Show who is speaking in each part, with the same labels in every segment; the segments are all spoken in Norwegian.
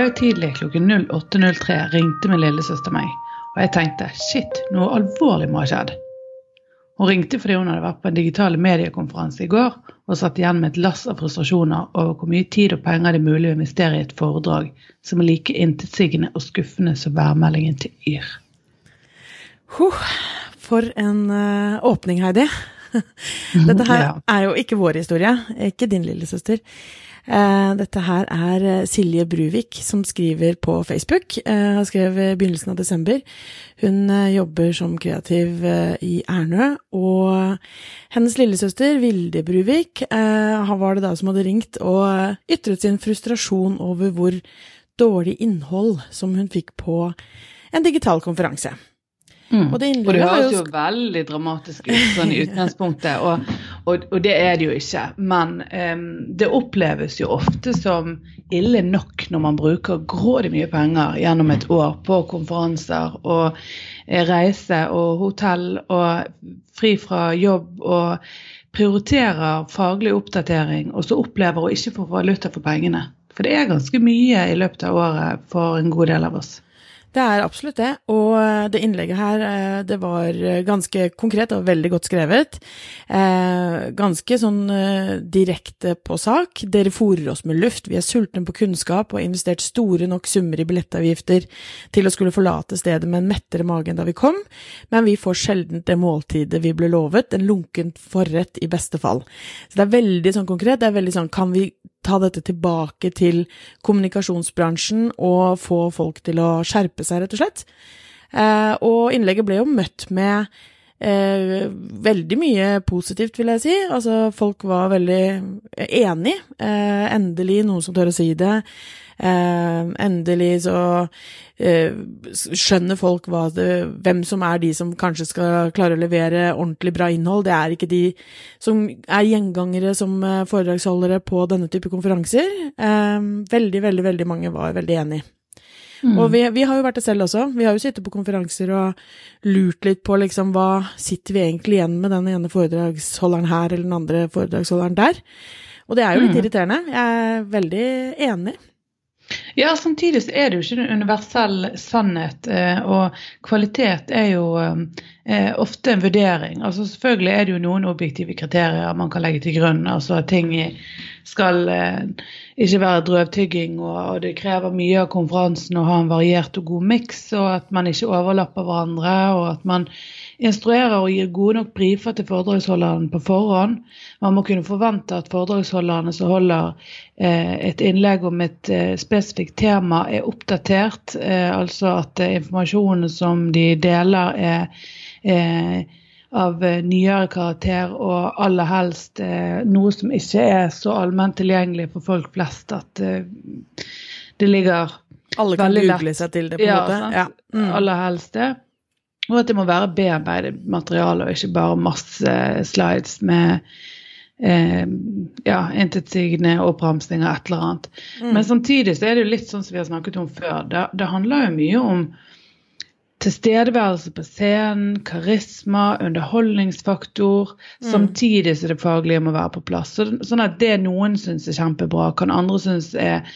Speaker 1: Dag tidlig klokken 08.03 ringte min lillesøster meg, og jeg tenkte shit, noe alvorlig må ha skjedd. Hun ringte fordi hun hadde vært på en digital mediekonferanse i går og satt igjen med et lass av frustrasjoner over hvor mye tid og penger det er mulig å investere i et foredrag som er like intetsigende og skuffende som værmeldingen til Yr.
Speaker 2: For en uh, åpning, Heidi. Dette her
Speaker 1: Ja.
Speaker 2: er jo ikke vår historie, ikke din lillesøster. Eh, dette her er eh, Silje Bruvik som skriver på Facebook. Hun skrev i begynnelsen av desember. Hun eh, jobber som kreativ eh, i Ernø, og hennes lillesøster Vilde Bruvik eh, han var det da som hadde ringt og eh, ytret sin frustrasjon over hvor dårlig innhold som hun fikk på en digital konferanse.
Speaker 1: Mm.
Speaker 2: Og det
Speaker 1: Og det høres
Speaker 2: jo
Speaker 1: veldig dramatisk ut sånn i utgangspunktet, og, og, og det er det jo ikke. Men um, det oppleves jo ofte som ille nok når man bruker grådig mye penger gjennom et år på konferanser og eh, reise og hotell og fri fra jobb og prioriterer faglig oppdatering, og så opplever å ikke få valuta for pengene. For det er ganske mye i løpet av året for en god del av oss.
Speaker 2: Det er absolutt det, og eh, det innlegget her, eh, det var eh, ganske konkret og veldig godt skrevet. Ganske sånn direkte på sak. Dere fòrer oss med luft, vi er sultne på kunnskap og har investert store nok summer i billettavgifter til å skulle forlate stedet med en mettere mage enn da vi kom, men vi får sjelden det måltidet vi ble lovet, en lunkent forrett i beste fall. Så det er veldig sånn konkret, det er veldig sånn, kan vi ta dette tilbake til kommunikasjonsbransjen og få folk til å skjerpe seg, rett og slett. Eh, og innlegget ble jo møtt med eh, veldig mye positivt, vil jeg si. Altså, folk var veldig enig. Eh, endelig noen som tør å si det. Eh, endelig så eh, skjønner folk det, hvem som er de som kanskje skal klare å levere ordentlig bra innhold. Det er ikke de som er gjengangere som eh, foredragsholdere på denne type konferanser. Veldig, veldig, veldig mange var veldig enig. Og vi, vi har jo vært det selv også. Vi har jo sittet på konferanser og lurt litt på liksom hva sitter vi egentlig igjen med den ene foredragsholderen her eller den andre foredragsholderen der. Og det er jo litt
Speaker 1: Mm.
Speaker 2: irriterende. Jeg er veldig enig.
Speaker 1: Ja, samtidig så er det jo ikke en universell sannhet, eh, og kvalitet er jo eh, ofte en vurdering. Altså Selvfølgelig er det jo noen objektive kriterier man kan legge til grunn. altså at ting skal eh, ikke være drøvtygging, og det krever mye av konferansen å ha en variert og god miks, og at man ikke overlapper hverandre, og at man instruerer og gir gode nok brifer til foredragsholderen på forhånd. Man må kunne forvente at foredragsholderne som holder eh, et innlegg om et eh, spesifikt tema, er oppdatert. Eh, altså at informasjonen som de deler, er eh, av nyere karakter, og aller helst noe som ikke er så allment tilgjengelig for folk flest at det ligger
Speaker 2: Alle kan google seg til det, på en
Speaker 1: ja,
Speaker 2: måte.
Speaker 1: sant?
Speaker 2: Ja. Mm.
Speaker 1: Aller helst det. Og at det må være bearbeidet materiale, og ikke bare masse slides med eh, ja, intetsigende oppramsing av et eller annet.
Speaker 2: Mm.
Speaker 1: Men samtidig så er det jo litt sånn som vi har snakket om før. Det, det handler jo mye om tilstedeværelse på scenen, karisma, underholdningsfaktor, samtidig som det faglige må være på plass. Så, sånn at det noen syns er kjempebra, kan andre synes er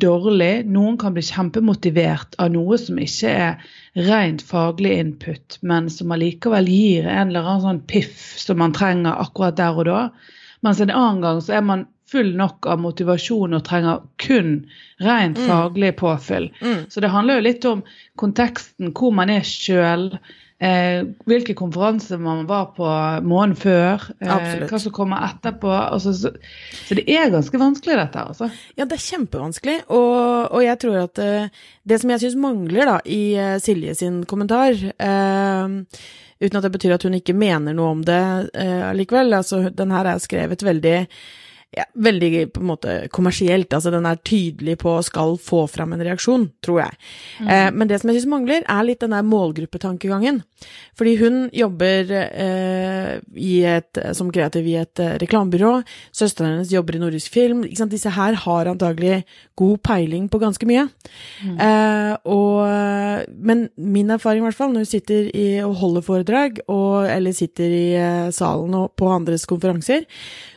Speaker 1: dårlig. Noen kan bli kjempemotivert av noe som ikke er rent faglig input, men som allikevel gir en eller annen sånn piff som man trenger akkurat der og da. Mens en annen gang så er man full nok av motivasjon og trenger kun rent faglig påfyll.
Speaker 2: Mm.
Speaker 1: Så det handler jo litt om konteksten, hvor man er sjøl. Eh, hvilke konferanser man var på måneden før. Eh, hva som kommer etterpå. Altså, så, så det er ganske vanskelig, dette. Altså.
Speaker 2: Ja, det er kjempevanskelig, og, og jeg tror at uh, det som jeg syns mangler da, i uh, Silje sin kommentar uh, Uten at det betyr at hun ikke mener noe om det likevel, altså den her er skrevet veldig ja, veldig på en måte kommersielt, altså den er tydelig på skal få fram en reaksjon, tror jeg. Eh, men det som jeg syns mangler, er litt den der målgruppetankegangen. Fordi hun jobber eh, i et, som kreativ i et eh, reklamebyrå, søsteren hennes jobber i Nordisk Film. Disse her har antagelig god peiling på ganske mye. Eh, og, men min erfaring, i hvert fall, når hun sitter i, og holder foredrag, og, eller sitter i eh, salen og på andres konferanser,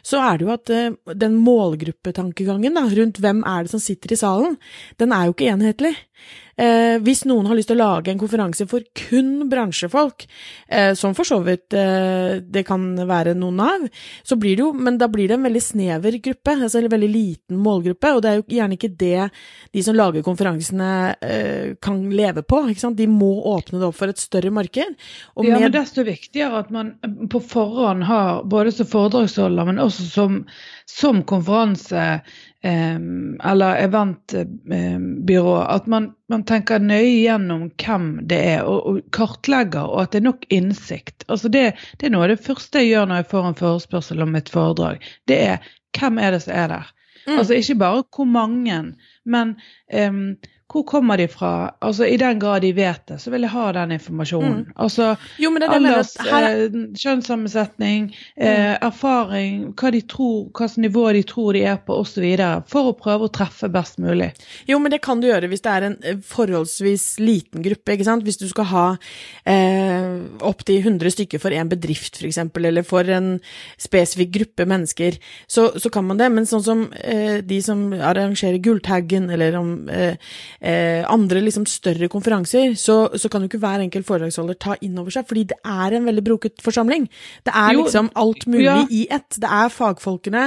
Speaker 2: så er det jo at eh, den målgruppetankegangen da, rundt hvem er det som sitter i salen, den er jo ikke enhetlig. Eh, hvis noen har lyst til å lage en konferanse for kun bransjefolk, eh, som for så vidt eh, det kan være noen av, så blir det jo, men da blir det en veldig snever gruppe, altså en veldig liten målgruppe, og det er jo gjerne ikke det de som lager konferansene eh, kan leve på, ikke sant. De må åpne det opp for et større marked.
Speaker 1: ja, men desto viktigere at man på forhånd har, både som foredragsholder, men også som, som konferanse eller eventbyrå, at man, man, tenker nøye gjennom hvem det er, og, og, kartlegger, og at det er nok innsikt. Altså det, det, er noe av det første jeg gjør når jeg får en forespørsel om et foredrag. Det er hvem er det som er der? Mm. Altså ikke bare hvor mange, men um, hvor kommer de fra? Altså I den grad de vet det, så vil jeg ha den informasjonen. Mm. Altså jo, alders, her... eh, kjønnssammensetning, eh, mm. erfaring, hva de tror, hvilket nivå de tror de er på osv. For å prøve å treffe best mulig.
Speaker 2: Jo, men det kan du gjøre hvis det er en eh, forholdsvis liten gruppe. ikke sant? Hvis du skal ha eh, opptil 100 stykker for en bedrift f.eks., eller for en spesifikk gruppe mennesker, så, så, kan man det. Men sånn som eh, de som arrangerer Gulltaggen, eller om eh, andre liksom større konferanser, så, så, kan jo ikke hver enkelt foredragsholder ta inn over seg, fordi det er en veldig broket forsamling. Det er jo, liksom alt mulig ja. i ett. Det er fagfolkene,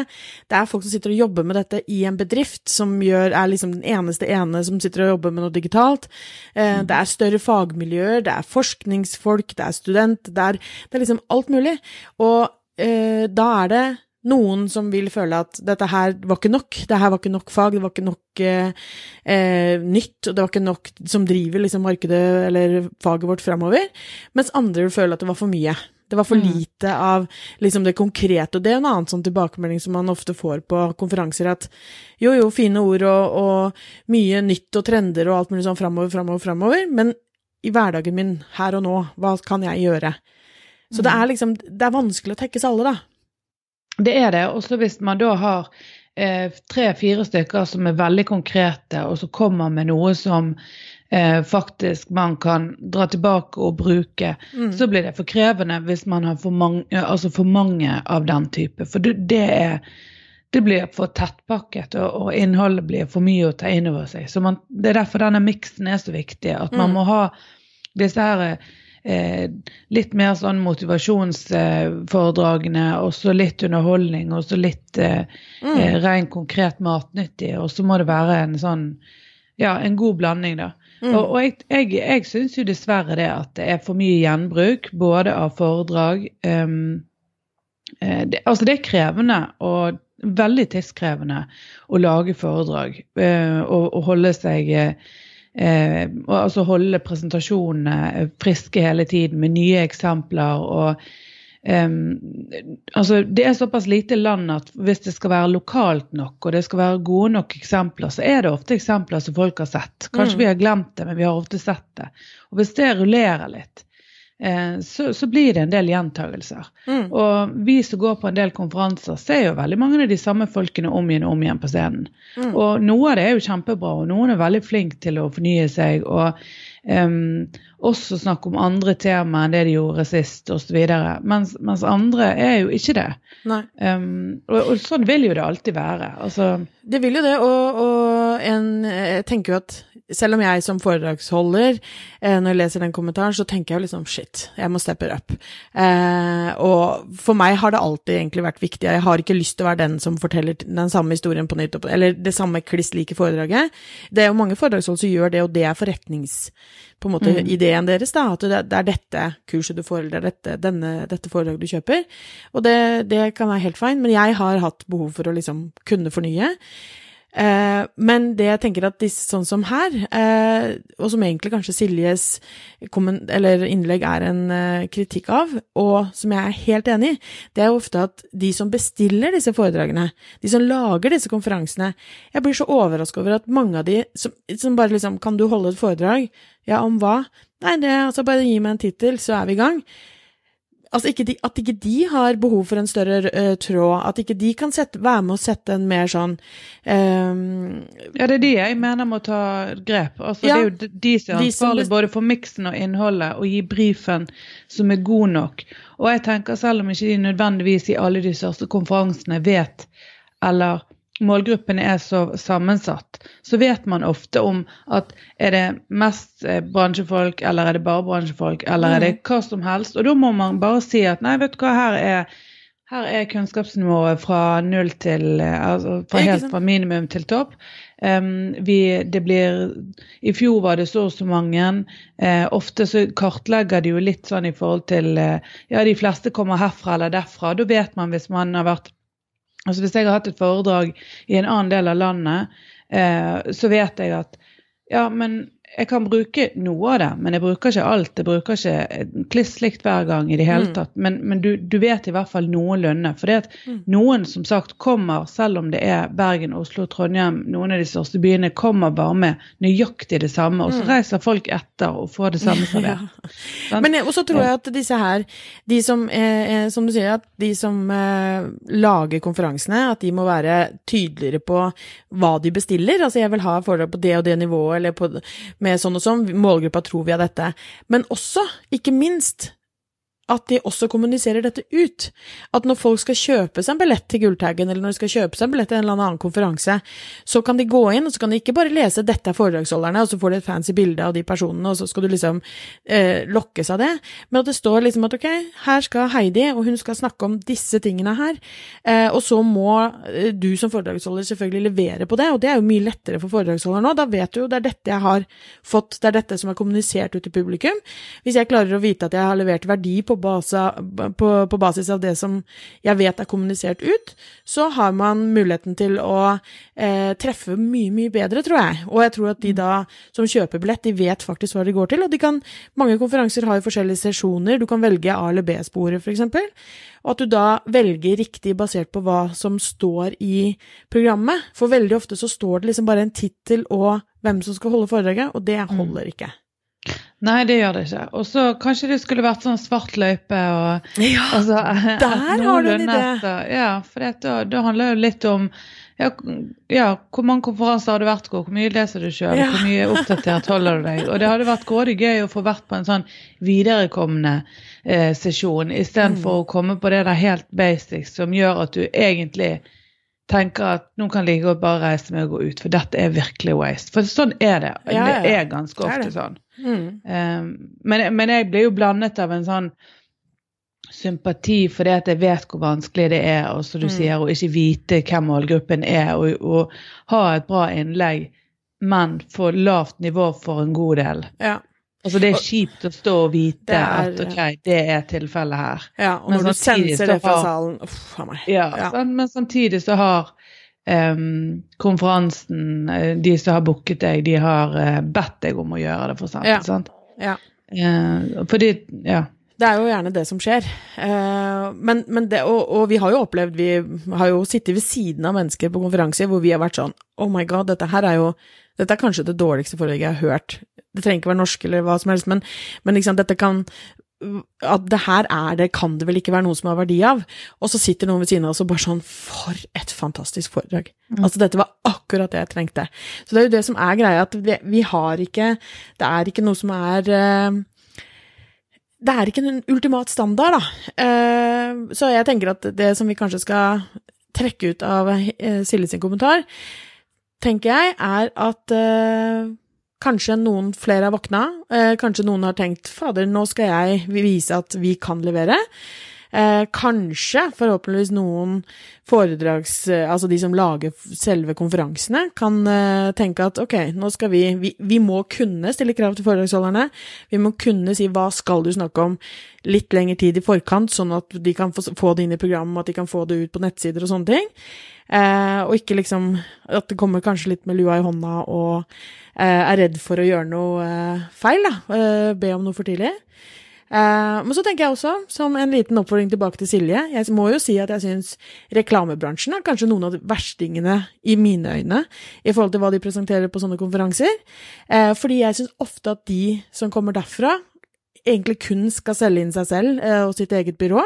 Speaker 2: det er folk som sitter og jobber med dette i en bedrift, som gjør, er liksom den eneste ene som sitter og jobber med noe digitalt. Eh, det er større fagmiljøer, det er forskningsfolk, det er student, det er, det er liksom alt mulig. Og eh, da er det noen som vil føle at dette her var ikke nok, det her var ikke nok fag, det var ikke nok eh, eh, nytt, og det var ikke nok som driver liksom markedet eller faget vårt framover, mens andre vil føle at det var for mye. Det var for mm. lite av liksom det konkrete, og det er en annen sånn tilbakemelding som man ofte får på konferanser, at jo, jo, fine ord og, og mye nytt og trender og alt mulig sånn framover, framover, framover, men i hverdagen min, her og nå, hva kan jeg gjøre? Så mm. det er liksom, det er vanskelig å tekkes alle, da.
Speaker 1: Det er det. Også hvis man da har eh, tre-fire stykker som er veldig konkrete, og som kommer med noe som eh, faktisk man kan dra tilbake og bruke, mm. så blir det for krevende hvis man har for mange, altså for mange av den type. For det, det, er, det blir for tettpakket, og, og, innholdet blir for mye å ta inn over seg. Så man, Det er derfor denne miksen er så viktig. At man mm. må ha disse her eh, litt mer sånn motivasjonsforedragene, eh, og så litt underholdning, og så litt eh, mm. Eh, ren konkret matnyttig. Og så må det være en sånn ja, en god blanding, da. Mm. Og, og, jeg, jeg, jeg syns jo dessverre det at det er for mye gjenbruk, både av foredrag um, det, Altså det er krevende og veldig tidskrevende å lage foredrag uh, og, og holde seg uh, eh, altså holde presentasjonene friske hele tiden med nye eksempler. og Um, altså Det er såpass lite land at hvis det skal være lokalt nok og det skal være gode nok eksempler, så er det ofte eksempler som folk har sett. Kanskje mm. vi har glemt det, men vi har ofte sett det. Og hvis det rullerer litt, så, så, blir det en del gjentagelser. Mm. Og vi som går på en del konferanser, ser jo veldig mange av de samme folkene om igjen og om igjen på scenen. Mm. Og noe av det er jo kjempebra, og noen er veldig flinke til å fornye seg. og um, også snakke om andre tema enn det de gjorde sist, osv. Mens, mens andre er jo ikke det. Um, og, og, sånn vil jo det alltid være. Altså,
Speaker 2: det vil jo det, og, og en, jeg tenker jo at selv om jeg som foredragsholder, eh, når jeg leser den kommentaren, så tenker jeg jo liksom shit, jeg må steppe up. Eh, og for meg har det alltid egentlig vært viktig. Jeg har ikke lyst til å være den som forteller den samme historien på nytt, eller det samme kliss like foredraget. Det er jo mange foredragsholdere som gjør det, og det er forretnings på en måte mm. ideen deres, da, at det, er dette kurset du får, eller det er dette, denne, dette foredraget du kjøper. Og det, det kan være helt fint, men jeg har hatt behov for å liksom kunne fornye. Eh, men det jeg tenker at disse sånn som her, eh, og som egentlig kanskje Siljes innlegg er en eh, kritikk av, og som jeg er helt enig i, det er ofte at de som bestiller disse foredragene, de som lager disse konferansene Jeg blir så overrasket over at mange av de som, som bare liksom Kan du holde et foredrag? Ja, om hva? Nei, det altså bare gi meg en tittel, så er vi i gang. Altså ikke de, at ikke de har behov for en større uh, tråd, at ikke de kan sette, være med å sette en mer sånn um,
Speaker 1: Ja, det er de jeg mener må ta grep. Altså, ja, det er jo de som er ansvarlig både for miksen og innholdet, og gi brifen som er god nok. Og jeg tenker selv om ikke de nødvendigvis i alle de største konferansene vet eller målgruppen er så sammensatt, så vet man ofte om at er det mest eh, bransjefolk, eller er det bare bransjefolk, eller er det
Speaker 2: Mm.
Speaker 1: hva som helst. Og da må man bare si at nei, vet du hva, her er, her er kunnskapsnivået fra null til eh, altså fra helt fra minimum til topp. Um, vi, det blir I fjor var det så og så mange. Uh, ofte så kartlegger de jo litt sånn i forhold til uh, Ja, de fleste kommer herfra eller derfra. Da vet man hvis man har vært Altså Hvis jeg har hatt et foredrag i en annen del av landet, eh, så vet jeg at ja, men jeg kan bruke noe av det, men jeg bruker ikke alt. Jeg bruker ikke eh, kliss likt hver gang i det hele
Speaker 2: Mm.
Speaker 1: tatt. Men, men du, du vet i hvert fall noenlunde. For det at
Speaker 2: Mm.
Speaker 1: noen som sagt kommer, selv om det er Bergen, Oslo, Trondheim, noen av de største byene, kommer bare med nøyaktig det samme. Og så
Speaker 2: Mm.
Speaker 1: reiser folk etter og får det samme servert. ja.
Speaker 2: Men også tror jeg at disse her, de som, eh, eh, som du sier, at de som eh, lager konferansene, at de må være tydeligere på hva de bestiller. Altså jeg vil ha foredrag på det og det nivået, eller på, med sånn og sånn, målgruppa tror vi av dette. Men også, ikke minst, at de også kommuniserer dette ut. At når folk skal kjøpe seg en billett til Gulltaggen, eller når de skal kjøpe seg en billett til en eller annen konferanse, så kan de gå inn, og så kan de ikke bare lese 'dette er foredragsholderne', og så får de et fancy bilde av de personene, og så skal du liksom eh, lokkes av det. Men at det står liksom at ok, her skal Heidi, og hun skal snakke om disse tingene her. Eh, og så må eh, du som foredragsholder selvfølgelig levere på det, og det er jo mye lettere for foredragsholder nå. Da vet du jo det er dette jeg har fått, det er dette som er kommunisert ut til publikum. Hvis jeg klarer å vite at jeg har levert verdi på, basa, på, på basis av det som jeg vet er kommunisert ut, så har man muligheten til å eh, treffe mye, mye bedre, tror jeg. Og jeg tror at de da som kjøper billett, de vet faktisk hva de går til. Og de kan, mange konferanser har jo forskjellige sesjoner. Du kan velge A- eller B-sporet, f.eks. Og at du da velger riktig basert på hva som står i programmet. For veldig ofte så står det liksom bare en tittel og hvem som skal holde foredraget, og det holder ikke.
Speaker 1: Nei, det gjør det ikke. Og så kanskje det skulle vært sånn svart løype og
Speaker 2: Ja,
Speaker 1: altså,
Speaker 2: der har du en idé.
Speaker 1: Ja, for det, da handler det jo litt om ja, ja, hvor mange konferanser har du vært på, hvor mye leser du sjøl,
Speaker 2: Ja.
Speaker 1: hvor mye oppdatert holder du deg? Og det hadde vært grådig gøy å få vært på en sånn viderekommende eh, sesjon, istedenfor
Speaker 2: Mm.
Speaker 1: å komme på det der helt basics som gjør at du egentlig tenker at nå kan jeg like godt bare reise meg og gå ut, for dette er virkelig waste. For sånn er det.
Speaker 2: Ja, ja.
Speaker 1: Det er ganske ofte
Speaker 2: er
Speaker 1: sånn.
Speaker 2: Mm.
Speaker 1: Um, men, men jeg blir jo blandet av en sånn sympati fordi at jeg vet hvor vanskelig det er, og som du
Speaker 2: Mm.
Speaker 1: sier, å ikke vite hvem målgruppen er, og, og ha et bra innlegg, men få lavt nivå for en god del.
Speaker 2: Ja.
Speaker 1: Altså Det er kjipt å stå og vite
Speaker 2: Det er-
Speaker 1: at ok, det er tilfellet her.
Speaker 2: ja, og
Speaker 1: Men
Speaker 2: når du senser det fra
Speaker 1: har-
Speaker 2: salen Uff a meg.
Speaker 1: Ja,
Speaker 2: Ja.
Speaker 1: Sånn, Men samtidig så har um, konferansen, eh, de som har booket deg, de har uh, bedt deg om å gjøre det, for sant?
Speaker 2: Ja.
Speaker 1: Sant?
Speaker 2: Ja.
Speaker 1: Uh, fordi, ja.
Speaker 2: Det er jo gjerne det som skjer. Men, men det, og, og vi har jo opplevd Vi har jo sittet ved siden av mennesker på konferanser hvor vi har vært sånn Oh my god, dette her er jo Dette er kanskje det dårligste foredraget jeg har hørt. Det trenger ikke være norsk eller hva som helst, men, men liksom, dette kan At det her er det, kan det vel ikke være noe som har verdi av. Og så sitter noen ved siden av oss og bare sånn For et fantastisk foredrag.
Speaker 1: Mm.
Speaker 2: Altså, dette var akkurat det jeg trengte. Så det er jo det som er greia, at vi, vi har ikke Det er ikke noe som er eh, det er ikke en ultimat standard, da. Eh, så jeg tenker at det som vi kanskje skal trekke ut av eh, Silje sin kommentar, tenker jeg, er at eh, kanskje noen flere har våkna. Eh, kanskje noen har tenkt fader, nå skal jeg vise at vi kan levere. Eh, kanskje, forhåpentligvis, noen foredrags... Eh, altså de som lager selve konferansene, kan eh, tenke at ok, nå skal vi, vi Vi må kunne stille krav til foredragsholderne. Vi må kunne si hva skal du snakke om litt lengre tid i forkant, sånn at de kan få, få det inn i programmet, at de kan få det ut på nettsider og sånne ting. Eh, og ikke liksom at det kommer kanskje litt med lua i hånda og eh, er redd for å gjøre noe eh, feil, da. Eh, be om noe for tidlig. Eh, men så tenker jeg også, som en liten oppfordring tilbake til Silje, jeg må jo si at jeg syns reklamebransjen er kanskje noen av de verstingene i mine øyne i forhold til hva de presenterer på sånne konferanser. Eh, fordi jeg syns ofte at de som kommer derfra, egentlig kun skal selge inn seg selv eh, og sitt eget byrå.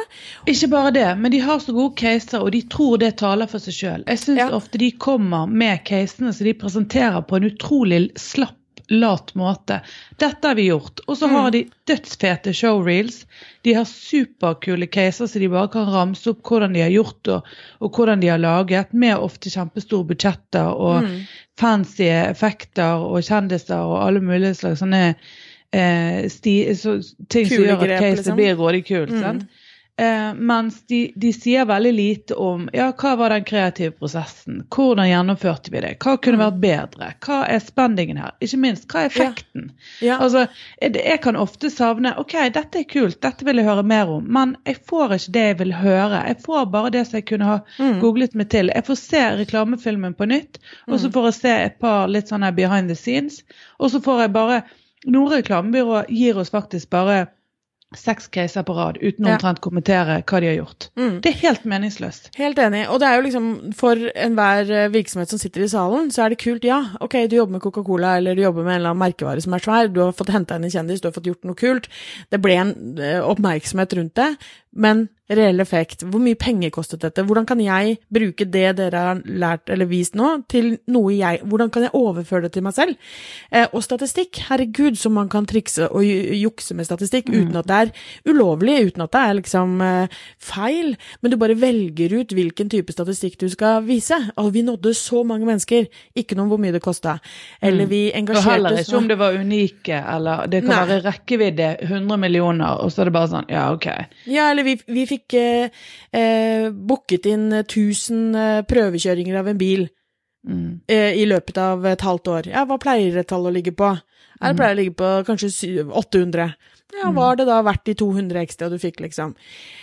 Speaker 1: Ikke bare det, men de har så gode caser, og de tror det taler for seg sjøl. Jeg syns
Speaker 2: Ja.
Speaker 1: ofte de kommer med casene som de presenterer på en utrolig slapp lat måte. Dette har vi gjort. Og så
Speaker 2: Mm.
Speaker 1: har de dødsfete showreels. De har superkule caser så de bare kan ramse opp hvordan de har gjort og, og hvordan de har laget, med ofte kjempestore budsjetter og
Speaker 2: Mm.
Speaker 1: fancy effekter og kjendiser og alle mulige slags sånne eh, sti, så, ting som gjør at caset
Speaker 2: liksom.
Speaker 1: blir rådig kult.
Speaker 2: Mm.
Speaker 1: Eh, mens de, de sier veldig lite om ja, hva var den kreative prosessen, hvordan gjennomførte vi det, hva kunne vært bedre, hva er spendingen her, ikke minst hva er effekten.
Speaker 2: Ja.
Speaker 1: Altså, jeg, jeg kan ofte savne ok, dette er kult, dette vil jeg høre mer om, men jeg får ikke det jeg vil høre. Jeg får bare det som jeg kunne ha
Speaker 2: Mm.
Speaker 1: googlet meg til. Jeg får se reklamefilmen på nytt, og så får jeg se et par litt sånne behind the scenes, og så får jeg bare Noen reklamebyråer gir oss faktisk bare seks caser på rad uten
Speaker 2: Ja.
Speaker 1: omtrent kommentere hva de har gjort.
Speaker 2: Mm.
Speaker 1: Det er helt meningsløst.
Speaker 2: Helt enig. Og det er jo liksom, for enhver eh, virksomhet som sitter i salen, så er det kult, ja. Ok, du jobber med Coca-Cola, eller du jobber med en eller annen merkevare som er svær, du har fått henta inn en kjendis, du har fått gjort noe kult. Det ble en eh, oppmerksomhet rundt det, men reell effekt. Hvor mye penger kostet dette? Hvordan kan jeg bruke det dere har lært eller vist nå, til noe jeg Hvordan kan jeg overføre det til meg selv? Eh, og statistikk, herregud, som man kan trikse og jukse med statistikk uten at det er ulovlig, uten at det er liksom eh, feil, men du bare velger ut hvilken type statistikk du skal vise. Og vi nådde så mange mennesker, ikke noe om hvor mye det kosta. Eller vi
Speaker 1: Og
Speaker 2: engasjerte
Speaker 1: heller ikke om det var unike, eller det kan
Speaker 2: Nei.
Speaker 1: være rekkevidde 100 millioner, og så er det bare sånn ja, ok.
Speaker 2: Ja, eller vi, vi fikk eh, eh, booket inn 1000 eh, prøvekjøringer av en bil
Speaker 1: Mm.
Speaker 2: eh, i løpet av et halvt år. Ja, hva pleier et tall å ligge på? Det pleier å ligge på kanskje sy- 800. Ja, var det da verdt de 200 ekstra du fikk, liksom?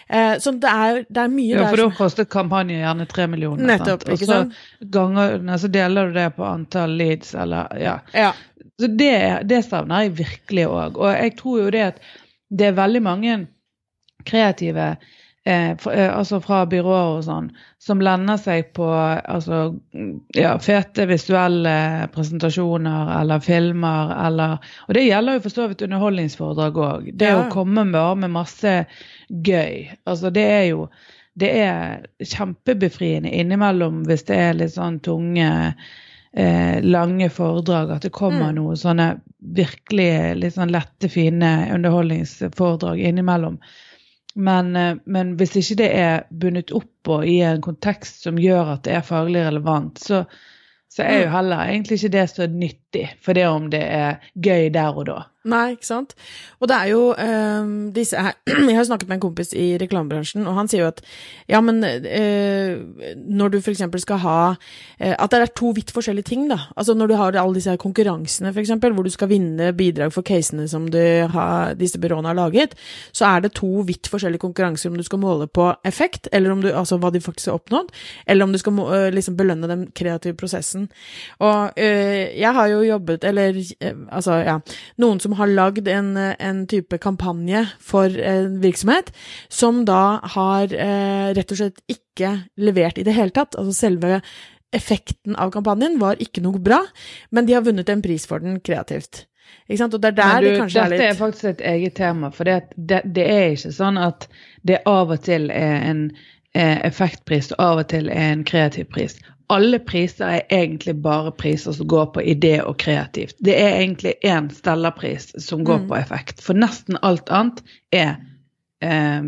Speaker 2: Eh, så det er, det er mye
Speaker 1: Ja, for da kostet kampanjen gjerne 3 millioner.
Speaker 2: Nettopp,
Speaker 1: sant? Og så
Speaker 2: sant?
Speaker 1: ganger, så deler du det på antall leads, eller ja.
Speaker 2: Ja.
Speaker 1: Så det, det savner jeg virkelig òg. Og jeg tror jo det at det er veldig mange kreative eh, fra, eh, altså fra byråer og sånn, som lender seg på altså, ja, fete visuelle presentasjoner eller filmer eller Og det gjelder jo for så vidt underholdningsforedrag òg. Det
Speaker 2: Ja.
Speaker 1: å komme bare med masse gøy. Altså det er jo det er kjempebefriende innimellom hvis det er litt sånn tunge eh, lange foredrag, at det kommer
Speaker 2: Mm.
Speaker 1: noe sånne virkelig litt sånn lette, fine underholdningsforedrag innimellom. Men, eh, men hvis ikke det er bundet opp og i en kontekst som gjør at det er faglig relevant, så, så er jo
Speaker 2: Mm.
Speaker 1: heller egentlig ikke det så nyttig, for det om det er gøy der og da.
Speaker 2: Nei, ikke sant. Og det er jo ehm, disse her Jeg har snakket med en kompis i reklamebransjen, og han sier jo at ja, men eh, når du for eksempel skal ha eh, At det er to vidt forskjellige ting, da. Altså når du har alle disse her konkurransene, eksempel, hvor du skal vinne bidrag for casene som du har, disse byråene har laget, så er det to vidt forskjellige konkurranser om du skal måle på effekt, eller om du, altså hva de faktisk har oppnådd, eller om du skal eh, liksom belønne den kreative prosessen. Og jeg har jo jobbet, eller altså, ja, noen som har lagd en, eh, en type kampanje for en virksomhet, som da har eh, rett og slett ikke levert i det hele tatt. Altså selve effekten av kampanjen var ikke noe bra, men de har vunnet en pris for den kreativt. Ikke sant? Og det er der
Speaker 1: du,
Speaker 2: det kanskje er litt
Speaker 1: dette er faktisk et eget tema, for det, det, det er ikke sånn at det av og til er en eh, effektpris og av og til er en kreativ pris. Alle priser er egentlig bare priser som går på idé og kreativt. Det er egentlig én Stella-pris som går
Speaker 2: Mm.
Speaker 1: på effekt, for nesten alt annet er eh,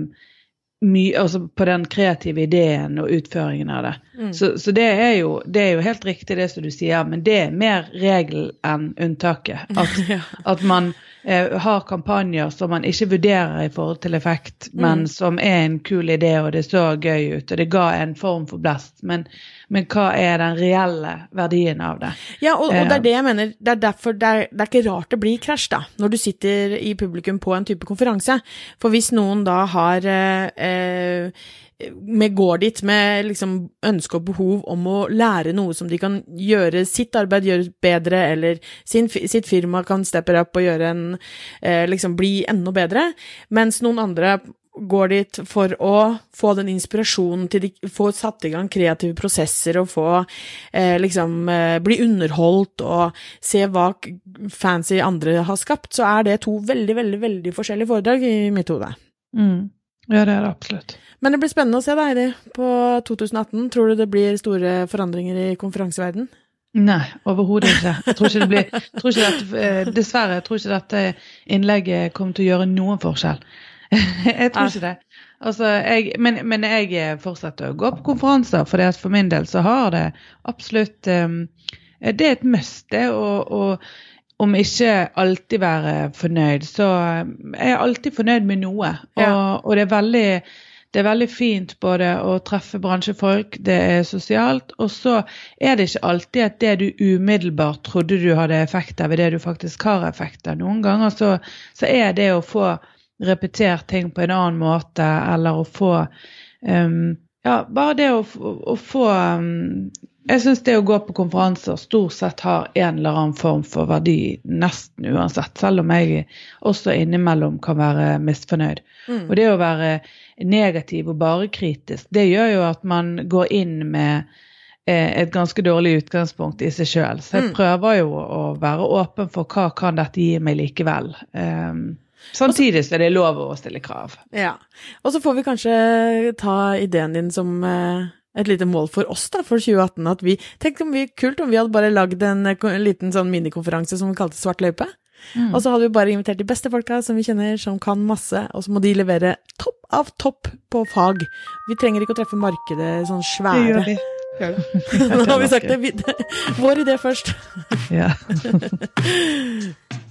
Speaker 1: mye, altså på den kreative ideen og utføringen av det.
Speaker 2: Mm.
Speaker 1: Så, så det, er jo, det er jo helt riktig det som du sier, men det er mer regel enn unntaket. At,
Speaker 2: ja.
Speaker 1: at man har kampanjer som man ikke vurderer i forhold til effekt, men
Speaker 2: Mm.
Speaker 1: som er en kul idé, og det så gøy ut, og det ga en form for blest. Men, men hva er den reelle verdien av det?
Speaker 2: Ja, og, og det
Speaker 1: Eh.
Speaker 2: er det jeg mener. Det er derfor det er, det er ikke rart det blir krasj, da, når du sitter i publikum på en type konferanse. For hvis noen da har eh, med går dit med liksom ønske og behov om å lære noe som de kan gjøre sitt arbeid gjøre bedre, eller sin, sitt firma kan steppe opp og gjøre en eh, liksom bli enda bedre, mens noen andre går dit for å få den inspirasjonen til de få satt i gang kreative prosesser og få eh, liksom eh, bli underholdt og se hva fancy andre har skapt, så er det to veldig, veldig, veldig forskjellige foredrag i mitt hode.
Speaker 1: Mm. Ja, det er det absolutt.
Speaker 2: Men det blir spennende å se da, Heidi, på 2018. Tror du det blir store forandringer i konferanseverdenen?
Speaker 1: Nei, overhodet ikke. Jeg tror ikke det blir, tror ikke dette, eh, dessverre jeg tror ikke dette innlegget kommer til å gjøre noen forskjell. jeg tror ikke det. Altså, jeg, men, men, jeg fortsetter å gå på konferanser, for for min del så har det absolutt um, Det er et must, det. å om ikke alltid være fornøyd, så er jeg alltid fornøyd med noe. Og, ja. og det, er veldig, det, er veldig, fint både å treffe bransjefolk, det er sosialt, og så er det ikke alltid at det du umiddelbart trodde du hadde effekt av, er det du faktisk har effekt av. Noen ganger så, så er det å få repetert ting på en annen måte, eller å få um, ja, bare det å, å få um, jeg syns det å gå på konferanser stort sett har en eller annen form for verdi, nesten uansett. Selv om jeg også innimellom kan være misfornøyd. Mm. Og det å være negativ og bare kritisk, det gjør jo at man går inn med eh, et ganske dårlig utgangspunkt i seg sjøl. Så jeg mm. prøver jo å være åpen for hva kan dette gi meg likevel. Um, Samtidig så er det lov å stille krav.
Speaker 2: Ja. Og så får vi kanskje ta ideen din som eh, et lite mål for oss da, for 2018. at vi, Tenk om vi kult om vi hadde bare lagd en, en liten sånn minikonferanse som vi kalte Svart løype. Mm. Og så hadde vi bare invitert de beste folka som vi kjenner, som kan masse, og så må de levere topp av topp på fag. Vi trenger ikke å treffe markedet sånn svære. Det gjør vi. Gjør det. Nå har vi sagt det. Vår idé først. Ja.